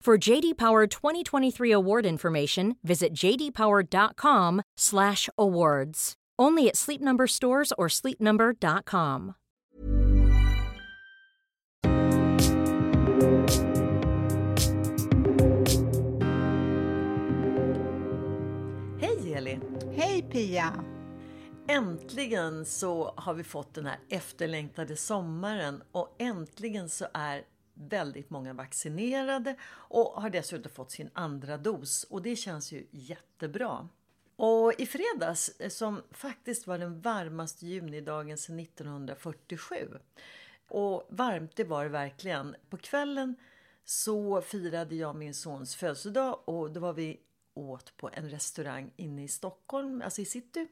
For JD Power 2023 award information, visit jdpower.com/awards. Only at Sleep Number stores or sleepnumber.com. Hej Eli! Hej Pia! Äntligen så har vi fått den här efterlängtade sommaren och äntligen så är väldigt många vaccinerade och har dessutom fått sin andra dos och det känns ju jättebra. Och i fredags, eh, som faktiskt var den varmaste junidagen sedan 1947, och varmt det var det verkligen. På kvällen så firade jag min sons födelsedag och då var vi åt på en restaurang inne i Stockholm, alltså i city.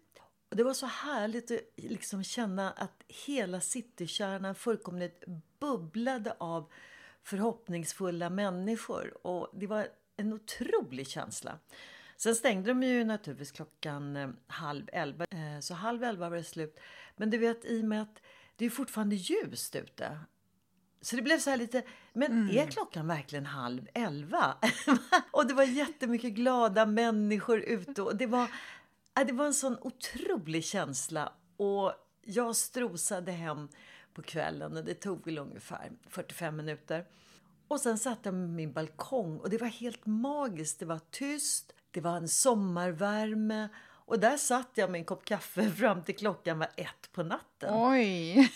Och det var så härligt att liksom känna att hela citykärnan fullkomligt bubblade av förhoppningsfulla människor. Och det var en otrolig känsla. Sen stängde de ju naturligtvis klockan eh, halv elva, eh, så halv elva var det slut. Men du vet, i och med att det är fortfarande ljust ute. Så det blev så här lite, men mm. är klockan verkligen halv elva? och det var jättemycket glada människor ute och det var, det var en sån otrolig känsla. Och jag strosade hem på kvällen och det tog väl ungefär 45 minuter. Och sen satt jag med min balkong och det var helt magiskt. Det var tyst, det var en sommarvärme och där satt jag med en kopp kaffe fram till klockan var ett på natten. Oj!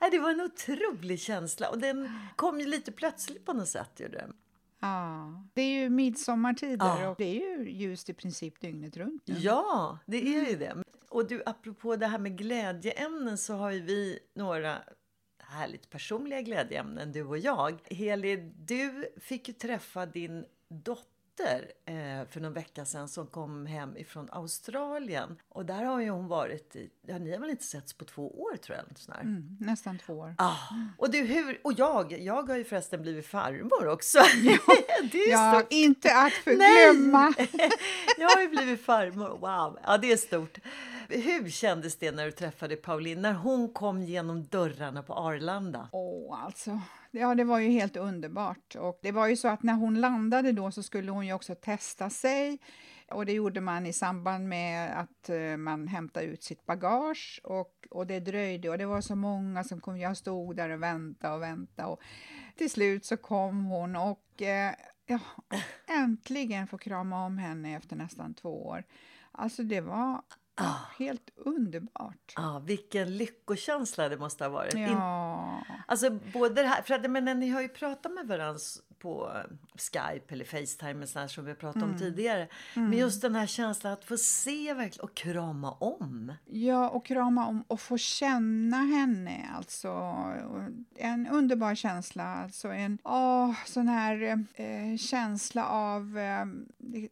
det var en otrolig känsla och den kom ju lite plötsligt på något sätt. Gjorde den. Ja, det är ju midsommartider ja. och det är ju ljust i princip dygnet runt. Nu. Ja, det är ju det. Och du, apropå det här med glädjeämnen så har ju vi några härligt personliga glädjeämnen, du och jag. Heli, du fick ju träffa din dotter dotter eh, för någon vecka sedan som kom hem ifrån Australien. Och där har ju hon varit i, ja, ni har väl inte setts på två år tror jag? Mm, nästan två år. Ah, och, du, hur, och jag, jag har ju förresten blivit farmor också. Ja, det är ja stort. inte att förglömma. jag har ju blivit farmor, wow, ja det är stort. Hur kändes det när du träffade Pauline, när hon kom genom dörrarna på Arlanda? Åh, oh, alltså Ja, det var ju helt underbart. Och det var ju så att när hon landade då så skulle hon ju också testa sig. Och det gjorde man i samband med att eh, man hämtade ut sitt bagage. Och, och det dröjde och det var så många som kom. Jag stod där och väntade och väntade. Och till slut så kom hon och uh, ja, äntligen få krama om henne efter nästan två år. Alltså det var Ah. Helt underbart. Ah, vilken lyckokänsla det måste ha varit. Ja. alltså både här, för att, men ni har ju pratat med varandra på Skype eller Facetime sådär, som vi pratade mm. om tidigare. Mm. Men just den här känslan att få se verkligen och krama om. Ja, och krama om och få känna henne. Alltså, en underbar känsla. Alltså en åh, sån här eh, känsla av eh,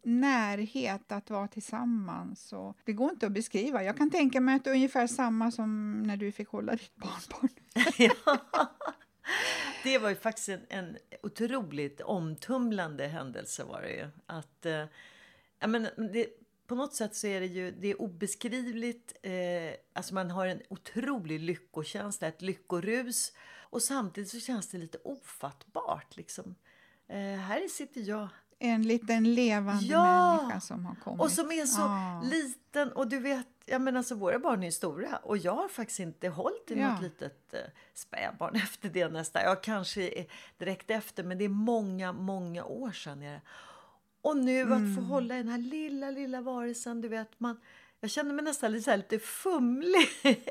närhet att vara tillsammans. Och det går inte att beskriva. Jag kan tänka mig att det är ungefär samma som när du fick hålla ditt barnbarn. ja. Det var ju faktiskt en, en otroligt omtumlande händelse var det ju. Att, eh, ja, men det, på något sätt så är det ju det är obeskrivligt. Eh, alltså man har en otrolig lyckokänsla, ett lyckorus. Och samtidigt så känns det lite ofattbart. Liksom. Eh, här sitter jag en liten levande Ja! människa som har kommit. Och som är så Ja. liten. Och du vet, jag menar, alltså, våra barn är stora. Och jag har faktiskt inte hållit i Ja. något litet eh, spädbarn efter det nästa. Jag kanske direkt efter, men det är många, många år sedan. Jag, och nu att Mm. få hålla i den här lilla, lilla varelsen. Du vet, man, jag känner mig nästan lite, så lite fumlig.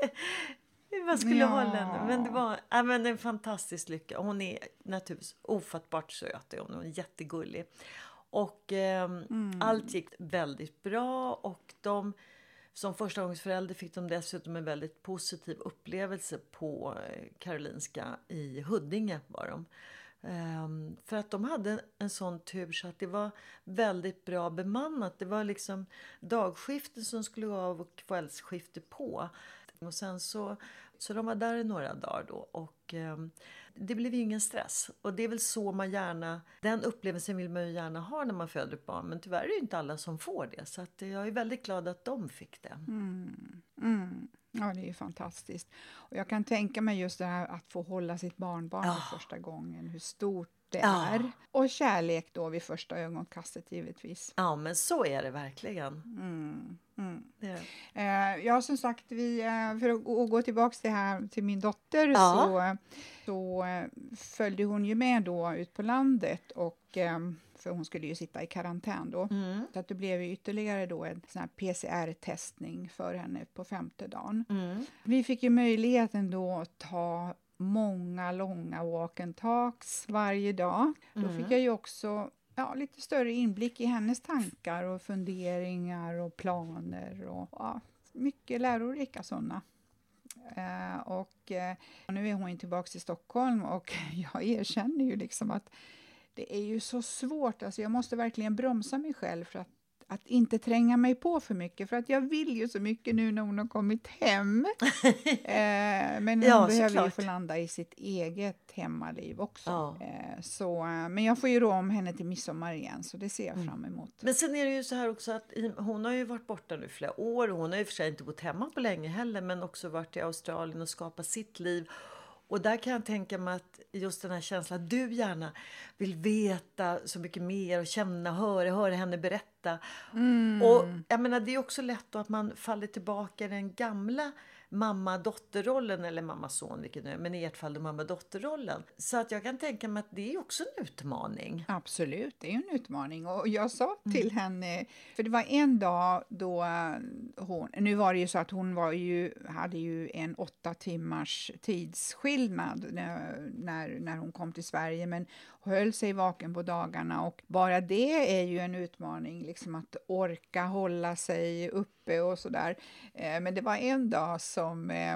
Man skulle Ja. hålla henne. Men det var ja, men en fantastisk lycka. Hon är naturligtvis ofattbart söt. Hon är jättegullig. Och ehm, Mm. allt gick väldigt bra. Och de, som förstagångsförälder fick de dessutom en väldigt positiv upplevelse på eh, Karolinska i Huddinge. var de. Ehm, för att de hade en sån tur så att det var väldigt bra bemannat. Det var liksom dagskifte som skulle gå av och kvällsskifte på. Och sen så, så de var där i några dagar då. Och eh, det blev ju ingen stress. Och det är väl så man gärna, den upplevelsen vill man ju gärna ha när man föder ett barn. Men tyvärr är det ju inte alla som får det. Så att jag är väldigt glad att de fick det. Mm. Mm. Ja, det är ju fantastiskt. Och jag kan tänka mig just det här att få hålla sitt barnbarn Ja. för första gången, hur stort det Ja. är. Och kärlek då vid första ögonkastet givetvis. Ja, men så är det verkligen. Mm. Mm. Är. Eh, ja, som sagt, vi, eh, för att gå- tillbaka till, här, till min dotter Ja. så, eh, så följde hon ju med då ut på landet och för hon skulle ju sitta i karantän då. Mm. Så att det blev ytterligare då en sån PCR-testning för henne på femte dagen. Mm. Vi fick ju möjligheten då att ta många långa walk and talks varje dag. Då Mm. fick jag ju också ja, lite större inblick i hennes tankar och funderingar och planer och ja, mycket lärorika sådana. Eh, och eh, nu är hon tillbaka i Stockholm och jag erkänner ju liksom att det är ju så svårt. Alltså jag måste verkligen bromsa mig själv för att, att inte tränga mig på för mycket. För att jag vill ju så mycket nu när hon har kommit hem. eh, men hon Ja, behöver ju såklart. få landa i sitt eget hemmaliv också. Ja. Eh, så, eh, men jag får ju rå om henne till midsommar igen, så det ser jag Mm. fram emot. Men sen är det ju så här också att hon har ju varit borta nu flera år. Hon har ju för sig inte bott hemma på länge heller men också varit i Australien och skapat sitt liv. Och där kan jag tänka mig att just den här känslan att du gärna vill veta så mycket mer och känna, höra, höra henne berätta. Och jag menar det är också lätt att man faller tillbaka i den gamla mamma-dotterrollen eller mamma-son vilket nu är, men i ert fall mamma-dotterrollen. Så att jag kan tänka mig att det är också en utmaning. Absolut, det är ju en utmaning. Och jag sa Mm. till henne, för det var en dag då eh, hon, nu var det ju så att hon var ju, hade ju en åtta timmars tidsskillnad när, när, när hon kom till Sverige, men höll sig vaken på dagarna och bara det är ju en utmaning, liksom att orka hålla sig uppe och sådär. Eh, men det var en dag som eh,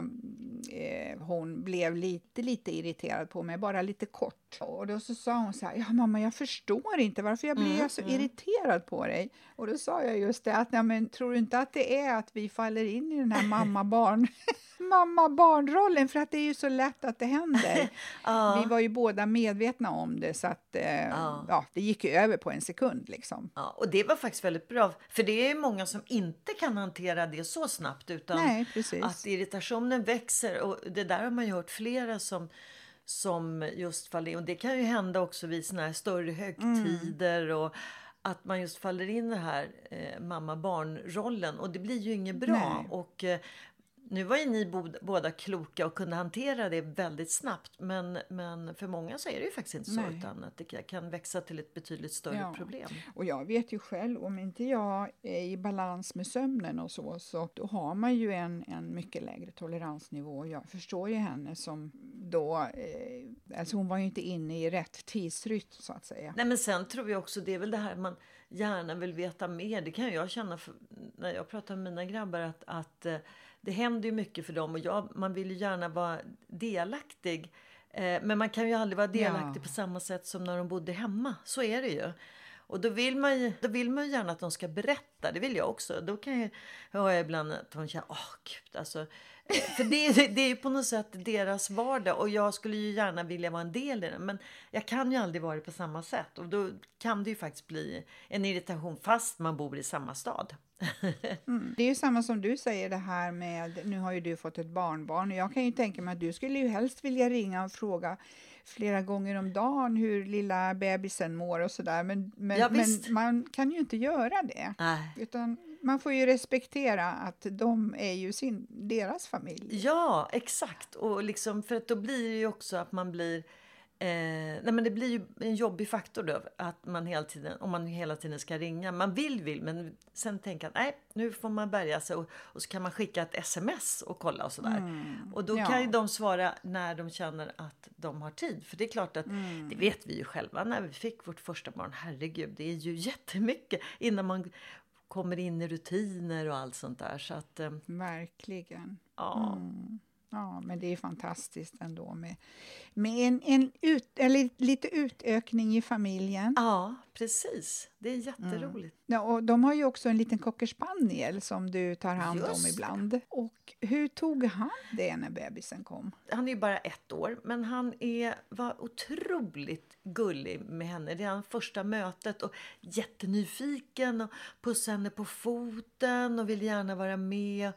eh, hon blev lite, lite irriterad på mig, bara lite kort. Och då så sa hon så här, ja mamma jag förstår inte varför jag blir Mm, så mm. irriterad på dig. Och då sa jag just det, att ja, men, tror du inte att det är att vi faller in i den här mamma-barn mamma-barnrollen? För att det är ju så lätt att det händer. Ja. Vi var ju båda medvetna om det, så att eh, Ja. ja, det gick ju över på en sekund. Liksom. Ja, och det var faktiskt väldigt bra. För det är många som inte kan hantera det så snabbt. Utan Nej, att irritationen växer. Och det där har man ju hört flera som, som just faller in. Och det kan ju hända också vid såna här större högtider. Och att man just faller in i den här eh, mamma-barn-rollen. Och det blir ju inget bra. Nej. Och eh, nu var ju ni bod- båda kloka och kunde hantera det väldigt snabbt. Men, men för många så är det ju faktiskt inte så. Nej. Utan att det kan växa till ett betydligt större Ja. problem. Och jag vet ju själv, om inte jag är i balans med sömnen och så, så då har man ju en, en mycket lägre toleransnivå. Jag förstår ju henne som då, eh, alltså hon var ju inte inne i rätt tidsrytm så att säga. Nej men sen tror jag också det är väl det här man gärna vill veta mer. Det kan jag känna för, när jag pratar med mina grabbar att, att eh, det händer ju mycket för dem och jag, man vill ju gärna vara delaktig. Eh, men man kan ju aldrig vara delaktig Ja. på samma sätt som när de bodde hemma. Så är det ju. Och då vill, man ju, då vill man ju gärna att de ska berätta. Det vill jag också. Då kan jag höra ibland att de känner, åh gud alltså. För det, det är ju på något sätt deras vardag och jag skulle ju gärna vilja vara en del i den. Men jag kan ju aldrig vara det på samma sätt och då kan det ju faktiskt bli en irritation fast man bor i samma stad. Mm. Det är ju samma som du säger det här med, nu har ju du fått ett barnbarn och jag kan ju tänka mig att du skulle ju helst vilja ringa och fråga flera gånger om dagen hur lilla bebisen mår och sådär. Men, men, Ja, men man kan ju inte göra det. Nej. Utan man får ju respektera att de är ju sin, deras familj. Ja, exakt. Och liksom, för att då blir det ju också att man blir... Eh, nej men det blir ju en jobbig faktor då, att man hela tiden, om man hela tiden ska ringa. Man vill, vill, men sen tänker att nej, nu får man bärga sig och, och så kan man skicka ett sms och kolla och sådär. och då ja. kan ju de svara när de känner att de har tid. För det är klart att, det vet vi ju själva när vi fick vårt första barn. Herregud, det är ju jättemycket innan man kommer in i rutiner och allt sånt där. Så att, eh, Verkligen. ja. Ja, men det är fantastiskt ändå med, med en, en ut, eller lite utökning i familjen. Ja, precis. Det är jätteroligt. Ja, och de har ju också en liten cockerspaniel som du tar hand om Just det. ibland. Och hur tog han det när bebisen kom? Han är ju bara ett år, men han är, var otroligt gullig med henne. Redan första mötet och jättenyfiken och pussade henne på foten och vill gärna vara med.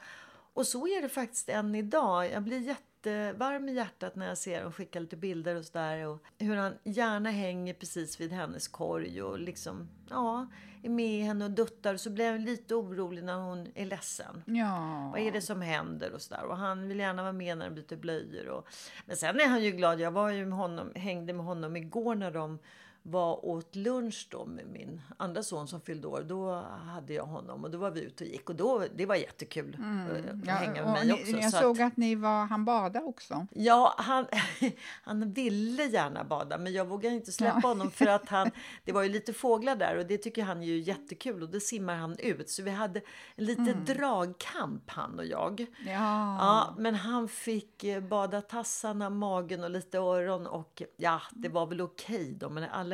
Och så är det faktiskt än idag. Jag blir jättevarm i hjärtat när jag ser honom skicka lite bilder och sådär. Och hur han gärna hänger precis vid hennes korg och liksom, ja, är med henne och duttar. Och så blir jag lite orolig när hon är ledsen. Ja, Vad är det som händer och sådär. Och han vill gärna vara med när de byter blöjor. Och... Men sen är han ju glad. Jag var ju med honom, hängde med honom igår när de var åt lunch då med min andra son som fyllde år. Då hade jag honom och då var vi ute och gick. Och då, det var jättekul eh, att hänga med mig ni, också. Jag Så såg att, att ni var, han badade också. ja, han, han ville gärna bada men jag vågade inte släppa Ja. honom för att han, det var ju lite fåglar där och det tycker han är ju jättekul och det simmar han ut. Så vi hade en liten Mm. dragkamp han och jag. Ja, Ja, men han fick eh, bada tassarna, magen och lite öron och ja, det var väl okej då, men allra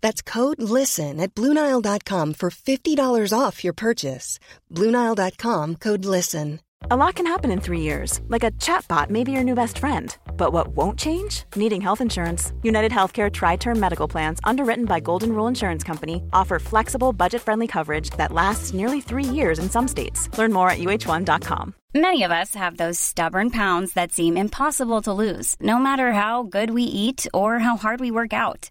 That's code LISTEN at Bluenile.com for $50 off your purchase. Bluenile.com code LISTEN. A lot can happen in three years, like a chatbot may be your new best friend. But what won't change? Needing health insurance. United Healthcare Tri Term Medical Plans, underwritten by Golden Rule Insurance Company, offer flexible, budget friendly coverage that lasts nearly three years in some states. Learn more at uh1.com. Many of us have those stubborn pounds that seem impossible to lose, no matter how good we eat or how hard we work out.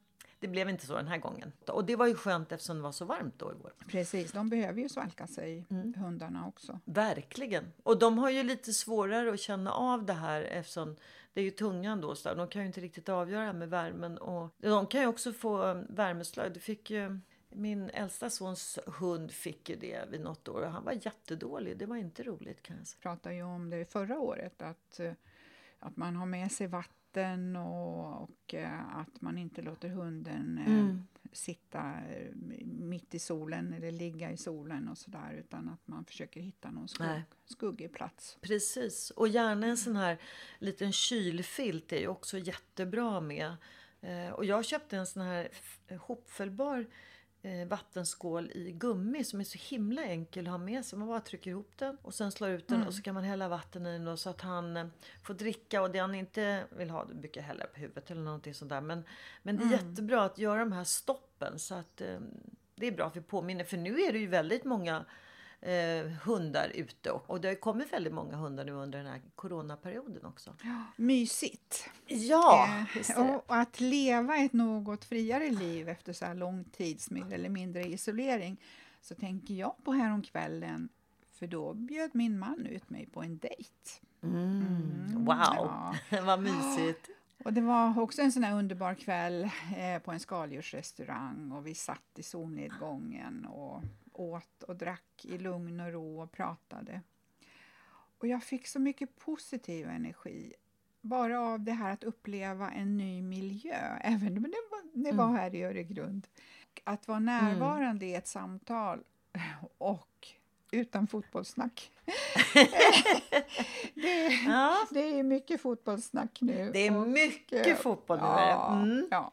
det blev inte så den här gången. Och det var ju skönt eftersom det var så varmt då igår. precis. De behöver ju svalka sig, Mm. hundarna också. Verkligen. Och de har ju lite svårare att känna av det här eftersom det är ju tungan då. Så de kan ju inte riktigt avgöra med värmen. Och de kan ju också få um, värmeslag. Det fick ju, min äldsta sons hund fick ju det vid något år och han var jättedålig. Det var inte roligt kan jag säga. pratade ju om det förra året, att, eh, att man har med sig vatten och, och eh, att man inte låter hunden eh, Mm. sitta eh, mitt i solen eller ligga i solen och sådär, utan att man försöker hitta någon skugg, Nej. skuggig plats. Precis. Och gärna en sån här liten kylfilt är ju också jättebra med. Och jag köpte en sån här hopfällbar vattenskål i gummi som är så himla enkel att ha med sig. Man bara trycker ihop den och sen slår ut den och så kan man hälla vatten i den så att han eh, får dricka och det han inte vill ha det brukar jag hälla på huvudet eller någonting sånt där. Men, men det är jättebra att göra de här stoppen så att eh, det är bra för vi påminner. För nu är det ju väldigt många eh, hundar ute. Och det har kommit väldigt många hundar nu under den här coronaperioden också. Ja, mysigt! Ja! Eh, och att leva ett något friare liv efter så här lång tids mer eller mindre isolering så tänker jag på häromkvällen för då bjöd min man ut mig på en dejt. Mm. Mm, wow, ja. vad mysigt! Och det var också en sån underbar kväll eh, på en skaldjursrestaurang och vi satt i solnedgången och åt och drack i lugn och ro och pratade. Och jag fick så mycket positiv energi bara av det här att uppleva en ny miljö, även om det var, det var mm. här i Öregrund. Att vara närvarande mm. i ett samtal och utan fotbollssnack. det, ja. det är mycket fotbollssnack nu. Det är och, mycket fotboll nu. Ja, mm. ja.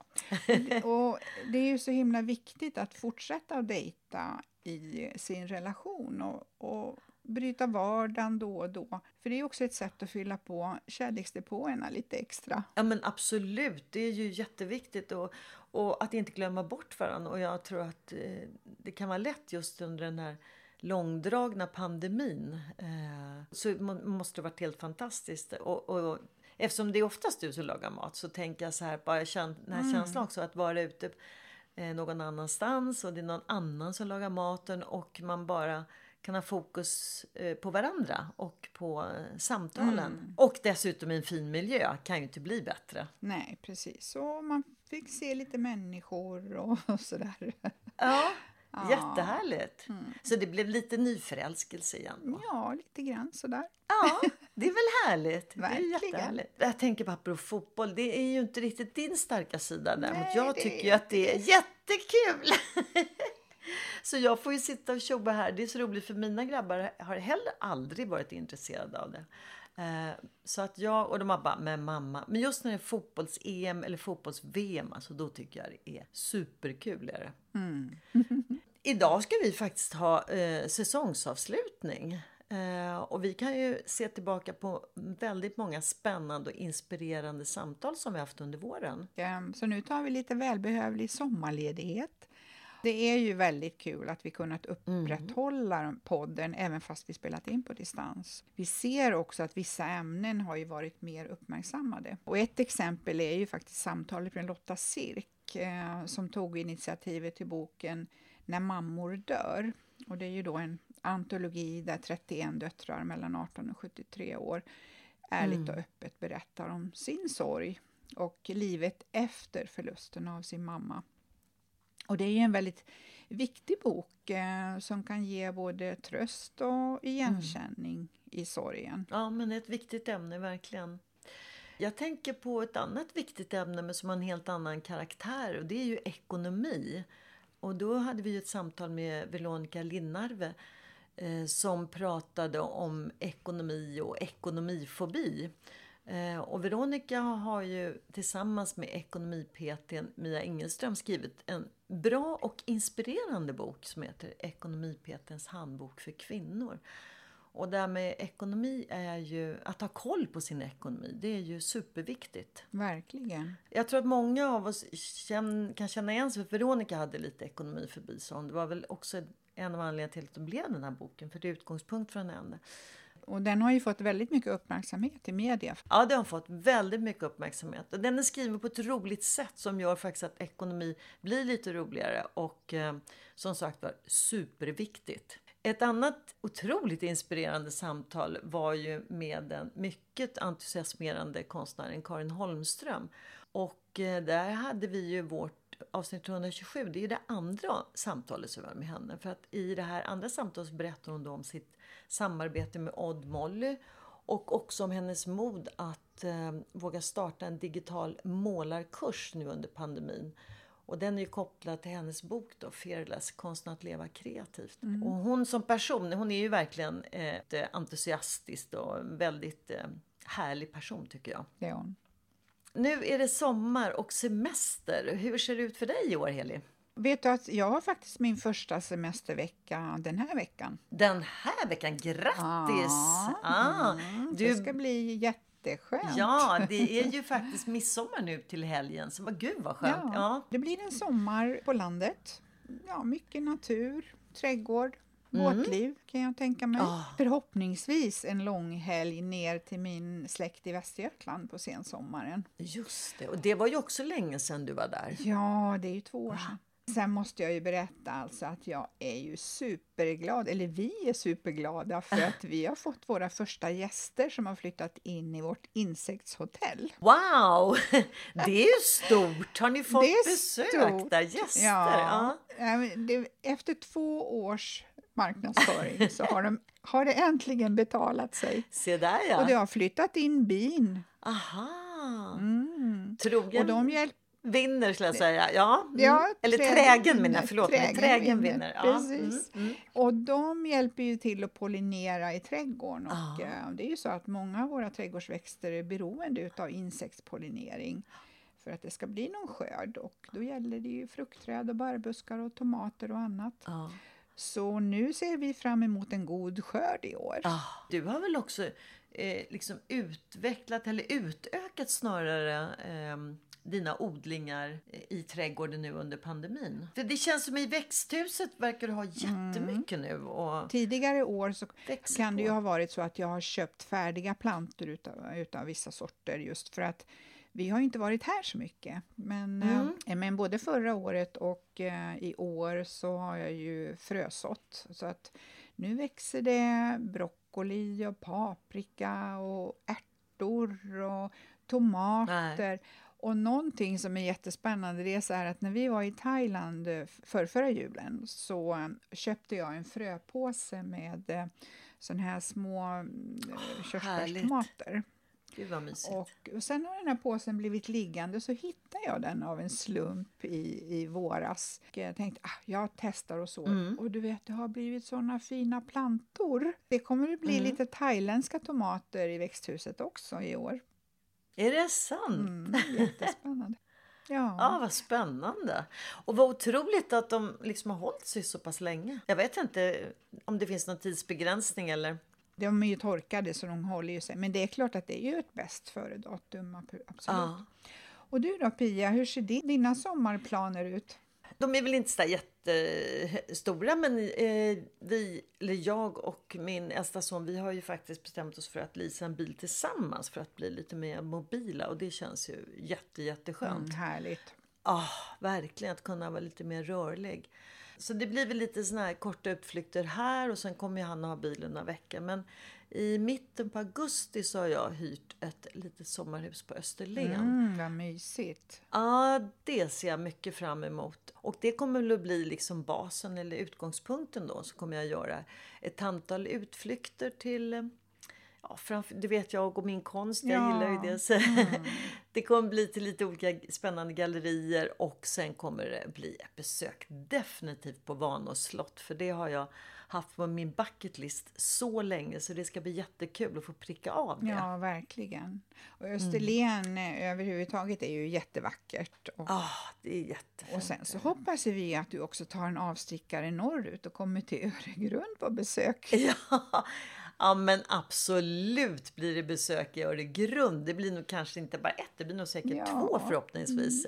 Och det är ju så himla viktigt att fortsätta att dejta i sin relation och, och bryta vardagen då och då. För det är också ett sätt att fylla på kärleksdepåerna lite extra. Ja men absolut, det är ju jätteviktigt och, och att inte glömma bort varandra. Och jag tror att eh, det kan vara lätt just under den här långdragna pandemin. Eh, så måste det varit helt fantastiskt. Och, och, eftersom det är oftast du som lagar mat så tänker jag så här, bara kän, den här mm. känslan också att vara ute eh, någon annanstans och det är någon annan som lagar maten och man bara kan ha fokus eh, på varandra och på eh, samtalen. Mm. Och dessutom i en fin miljö, kan ju inte bli bättre. Nej, precis. Så man fick se lite människor och, och sådär. Ja, ja. jättehärligt. Mm. Så det blev lite nyförälskelse igen? Då. Ja, lite grann sådär. Ja, det är väl härligt. Verkligen. Det är jättehärligt. Jag tänker på apropå fotboll, det är ju inte riktigt din starka sida däremot. Jag tycker ju att det är jättekul. Så jag får ju sitta och tjoa här. Det är så roligt för mina grabbar har heller aldrig varit intresserade av det. Eh, så att jag och de har bara, men mamma. Men just när det är fotbolls-EM eller fotbolls-VM, alltså då tycker jag det är superkul. Är det. Mm. Idag ska vi faktiskt ha eh, säsongsavslutning. Eh, och vi kan ju se tillbaka på väldigt många spännande och inspirerande samtal som vi haft under våren. Så nu tar vi lite välbehövlig sommarledighet. Det är ju väldigt kul att vi kunnat upprätthålla mm. podden även fast vi spelat in på distans. Vi ser också att vissa ämnen har ju varit mer uppmärksammade. Och ett exempel är ju faktiskt samtalet med Lotta Sirk eh, som tog initiativet till boken När mammor dör. Och det är ju då en antologi där 31 döttrar mellan 18 och 73 år ärligt mm. och öppet berättar om sin sorg och livet efter förlusten av sin mamma. Och det är en väldigt viktig bok eh, som kan ge både tröst och igenkänning mm. i sorgen. Ja, men ett viktigt ämne verkligen. Jag tänker på ett annat viktigt ämne men som har en helt annan karaktär och det är ju ekonomi. Och då hade vi ett samtal med Veronica Linnarve eh, som pratade om ekonomi och ekonomifobi. Eh, och Veronica har ju tillsammans med ekonomi-PTn Mia Ingelström skrivit en bra och inspirerande bok som heter Ekonomi-PTns handbok för kvinnor. Och det här med ekonomi är ju, att ha koll på sin ekonomi, det är ju superviktigt. Verkligen. Jag tror att många av oss känn, kan känna igen sig, för Veronica hade lite ekonomi förbi, så det var väl också en av anledningarna till att det blev den här boken, för det är utgångspunkt från henne. Och den har ju fått väldigt mycket uppmärksamhet i media. Ja, den har fått väldigt mycket uppmärksamhet. Och den är skriven på ett roligt sätt som gör faktiskt att ekonomi blir lite roligare och eh, som sagt var superviktigt. Ett annat otroligt inspirerande samtal var ju med den mycket entusiasmerande konstnären Karin Holmström. Och eh, där hade vi ju vårt avsnitt 127, det är det andra samtalet som var med henne. För att i det här andra samtalet berättar hon då om sitt samarbete med Odd Molly och också om hennes mod att eh, våga starta en digital målarkurs nu under pandemin. Och den är ju kopplad till hennes bok då, Fearless, konsten att leva kreativt. Mm. Och hon som person, hon är ju verkligen ett eh, entusiastisk och väldigt eh, härlig person tycker jag. Det är hon. Nu är det sommar och semester. Hur ser det ut för dig i år, Heli? Vet du att jag har faktiskt min första semestervecka den här veckan. Den här veckan? Grattis! Ja, ah, mm, du... Det ska bli jätteskönt. Ja, det är ju faktiskt midsommar nu till helgen. Så gud vad skönt. Ja, ja. Det blir en sommar på landet. Ja, mycket natur, trädgård, båtliv kan jag tänka mig. Ah. Förhoppningsvis en lång helg ner till min släkt i Västergötland på sensommaren. Just det, och det var ju också länge sedan du var där. Ja, det är ju två år sedan. Sen måste jag ju berätta alltså att jag är ju superglad, eller vi är superglada för att vi har fått våra första gäster som har flyttat in i vårt insektshotell. Wow! Det är ju stort! Har ni fått Det är besök stort. där? Gäster? Ja, ja, efter två års marknadsföring så har, de, har det äntligen betalat sig. Se där ja! Och det har flyttat in bin. Aha! Mm. Trogen Och de hjälp, vinner skulle jag säga. Ja. Mm. Ja, Eller trägen trägen vinner. förlåt mig. Trägen Trägen vinner, vinner. Ja. precis. Mm, mm. Och de hjälper ju till att pollinera i trädgården. Och, Ah. eh, det är ju så att många av våra trädgårdsväxter är beroende av insektspollinering för att det ska bli någon skörd. Och då gäller det ju fruktträd och barrbuskar och tomater och annat. Ja. Så nu ser vi fram emot en god skörd i år. Ah, du har väl också eh, liksom utvecklat eller utökat snarare eh, dina odlingar eh, i trädgården nu under pandemin? För det känns som i växthuset verkar du ha jättemycket nu och Tidigare år så kan det ju ha varit så att jag har köpt färdiga plantor utav, utav vissa sorter just för att vi har inte varit här så mycket. Men, Mm. eh, men både förra året och eh, i år så har jag ju frösått. Så att nu växer det broccoli och paprika och ärtor och tomater. Och någonting som är jättespännande det är så att när vi var i Thailand eh, för förra julen så eh, köpte jag en fröpåse med eh, sån här små eh, körsbärstomater. Gud vad mysigt. Och, och sen har den här påsen blivit liggande så hittade jag den av en slump i, i våras. Och jag tänkte ah, jag testar och så. Mm. Och du vet, det har blivit såna fina plantor. Det kommer att bli Mm. lite thailändska tomater i växthuset också i år. Är det sant? Mm, jättespännande. Ja. Ja, vad spännande. Och vad otroligt att de liksom har hållit sig så pass länge. Jag vet inte om det finns någon tidsbegränsning eller? De är ju torkade så de håller ju sig. Men det är klart att det är ju ett bäst före-datum. ab- Absolut. Ja. Och du då Pia, hur ser din, dina sommarplaner ut? De är väl inte så jättestora, men eh, vi, eller jag och min äldsta son, vi har ju faktiskt bestämt oss för att leasa en bil tillsammans för att bli lite mer mobila och det känns ju jätte, jätteskönt. Mm, härligt. Ja, verkligen att kunna vara lite mer rörlig. Så det blir väl lite såna här korta utflykter här och sen kommer han att ha bilen några veckor. Men i mitten på augusti så har jag hyrt ett litet sommarhus på Österlen. Mm, vad mysigt. Ja, det ser jag mycket fram emot. Och det kommer väl att bli liksom basen eller utgångspunkten då. Så kommer jag göra ett antal utflykter till Ja, framför, det vet jag och min konst, jag Ja, gillar ju det. Så Det kommer bli till lite olika spännande gallerier och sen kommer det bli ett besök definitivt på Vanås slott. För det har jag haft på min bucket list så länge så det ska bli jättekul att få pricka av det. Ja, verkligen. Och Österlen eh, överhuvudtaget är ju jättevackert. Och, Ah, det är jättefint. och sen så hoppas vi att du också tar en avstickare norrut och kommer till Öregrund på besök. Ja, ja, men absolut blir det besök i Öregrund. Det blir nog kanske inte bara ett, det blir nog säkert Ja. två förhoppningsvis.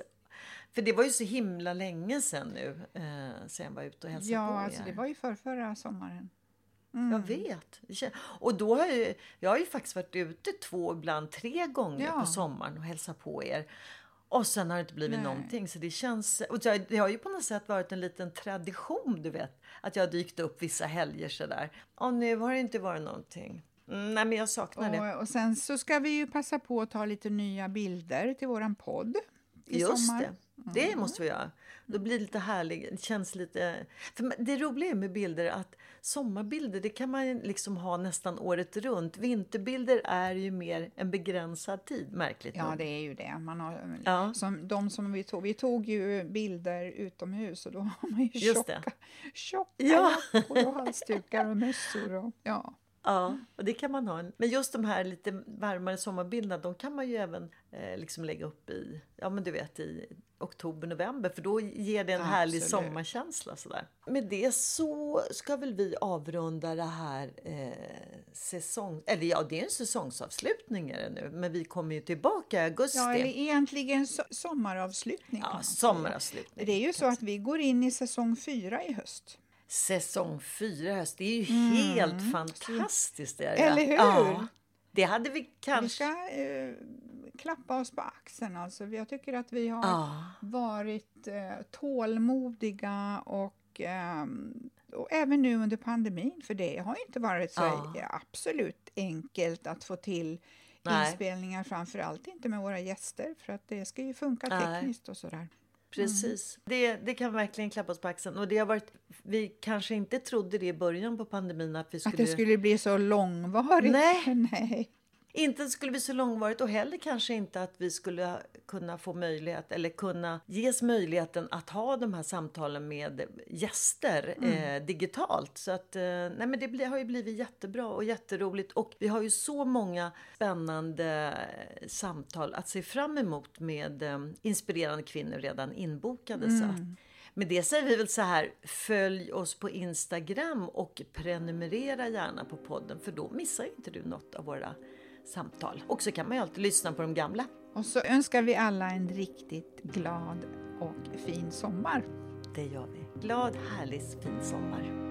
För det var ju så himla länge sedan nu, eh, sen jag var ute och hälsade Ja, på alltså er. det var ju för förra sommaren. Jag vet. Det Och då har jag, jag har ju faktiskt varit ute två, ibland tre gånger Ja. på sommaren och hälsat på er. Och sen har det inte blivit Nej. någonting. Så det känns... Och det har ju på något sätt varit en liten tradition, du vet. Att jag har dykt upp vissa helger sådär. Och nu har det inte varit någonting. Mm, nej, men jag saknar det. Och, och sen så ska vi ju passa på att ta lite nya bilder till våran podd i Just sommar. det. Det måste vi göra. Då blir det lite härligt. Det känns lite... För det roliga med bilder är att sommarbilder det kan man liksom ha nästan året runt. Vinterbilder är ju mer en begränsad tid, märkligt Ja, nog. det är ju det. Man har, Ja. som, de som vi tog, vi tog ju bilder utomhus och då har man ju Just det. tjocka, tjocka Ja. jackor och halsdukar och mössor. Och, ja. Ja, och det kan man ha. Men just de här lite varmare sommarbilderna, de kan man ju även eh, liksom lägga upp i, ja men du vet i oktober, november, för då ger det en härlig Absolut. sommarkänsla sådär. Med det så ska väl vi avrunda det här eh, säsong, eller ja, det är en säsongsavslutning är det nu, men vi kommer ju tillbaka i augusti. ja, eller egentligen so sommaravslutning. Ja, sommaravslutning. Det är ju så att vi går in i säsong fyra i höst. Säsong fyra höst. Det är ju helt fantastiskt. Det. Mm. Eller hur? Ja, det hade vi Vi kanske... ska eh, klappa oss på axeln. Alltså. Jag tycker att vi har Ja. varit eh, tålmodiga och, ehm, och även nu under pandemin, för det har inte varit så Ja. absolut enkelt att få till Nej. inspelningar, framför allt inte med våra gäster, för att det ska ju funka Nej. tekniskt och sådär. Precis. Det, det kan verkligen klappas på axeln. Och det har varit, vi kanske inte trodde det i början på pandemin att vi skulle... Att det skulle bli så långvarigt. Nej. Nej. Inte skulle bli så långvarigt och heller kanske inte att vi skulle kunna få möjlighet eller kunna ges möjligheten att ha de här samtalen med gäster eh, digitalt. Så att, eh, nej men det blir, har ju blivit jättebra och jätteroligt och vi har ju så många spännande eh, samtal att se fram emot med eh, inspirerande kvinnor redan inbokade. Så att, med det säger vi väl så här, följ oss på Instagram och prenumerera gärna på podden för då missar inte du något av våra samtal. Och så kan man ju alltid lyssna på de gamla. Och så önskar vi alla en riktigt glad och fin sommar. Det gör vi. Glad, härlig, fin sommar.